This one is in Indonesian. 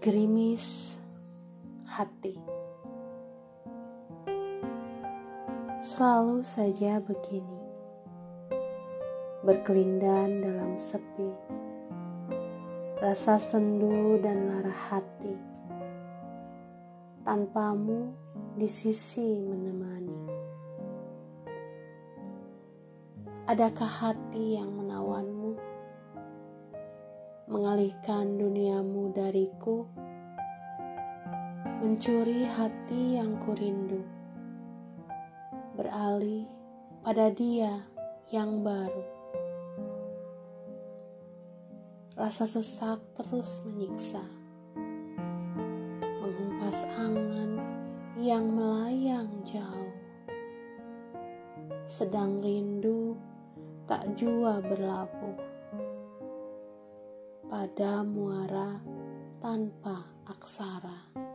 Gerimis hati selalu saja begini, berkelindan dalam sepi, rasa sendu dan lara hati. Tanpamu di sisi menemani, adakah hati yang menawanmu? Mengalihkan duniamu dariku, mencuri hati yang kurindu, beralih pada dia yang baru. Rasa sesak terus menyiksa, menghempas angan yang melayang jauh, sedang rindu tak jua berlabuh pada muara tanpa aksara.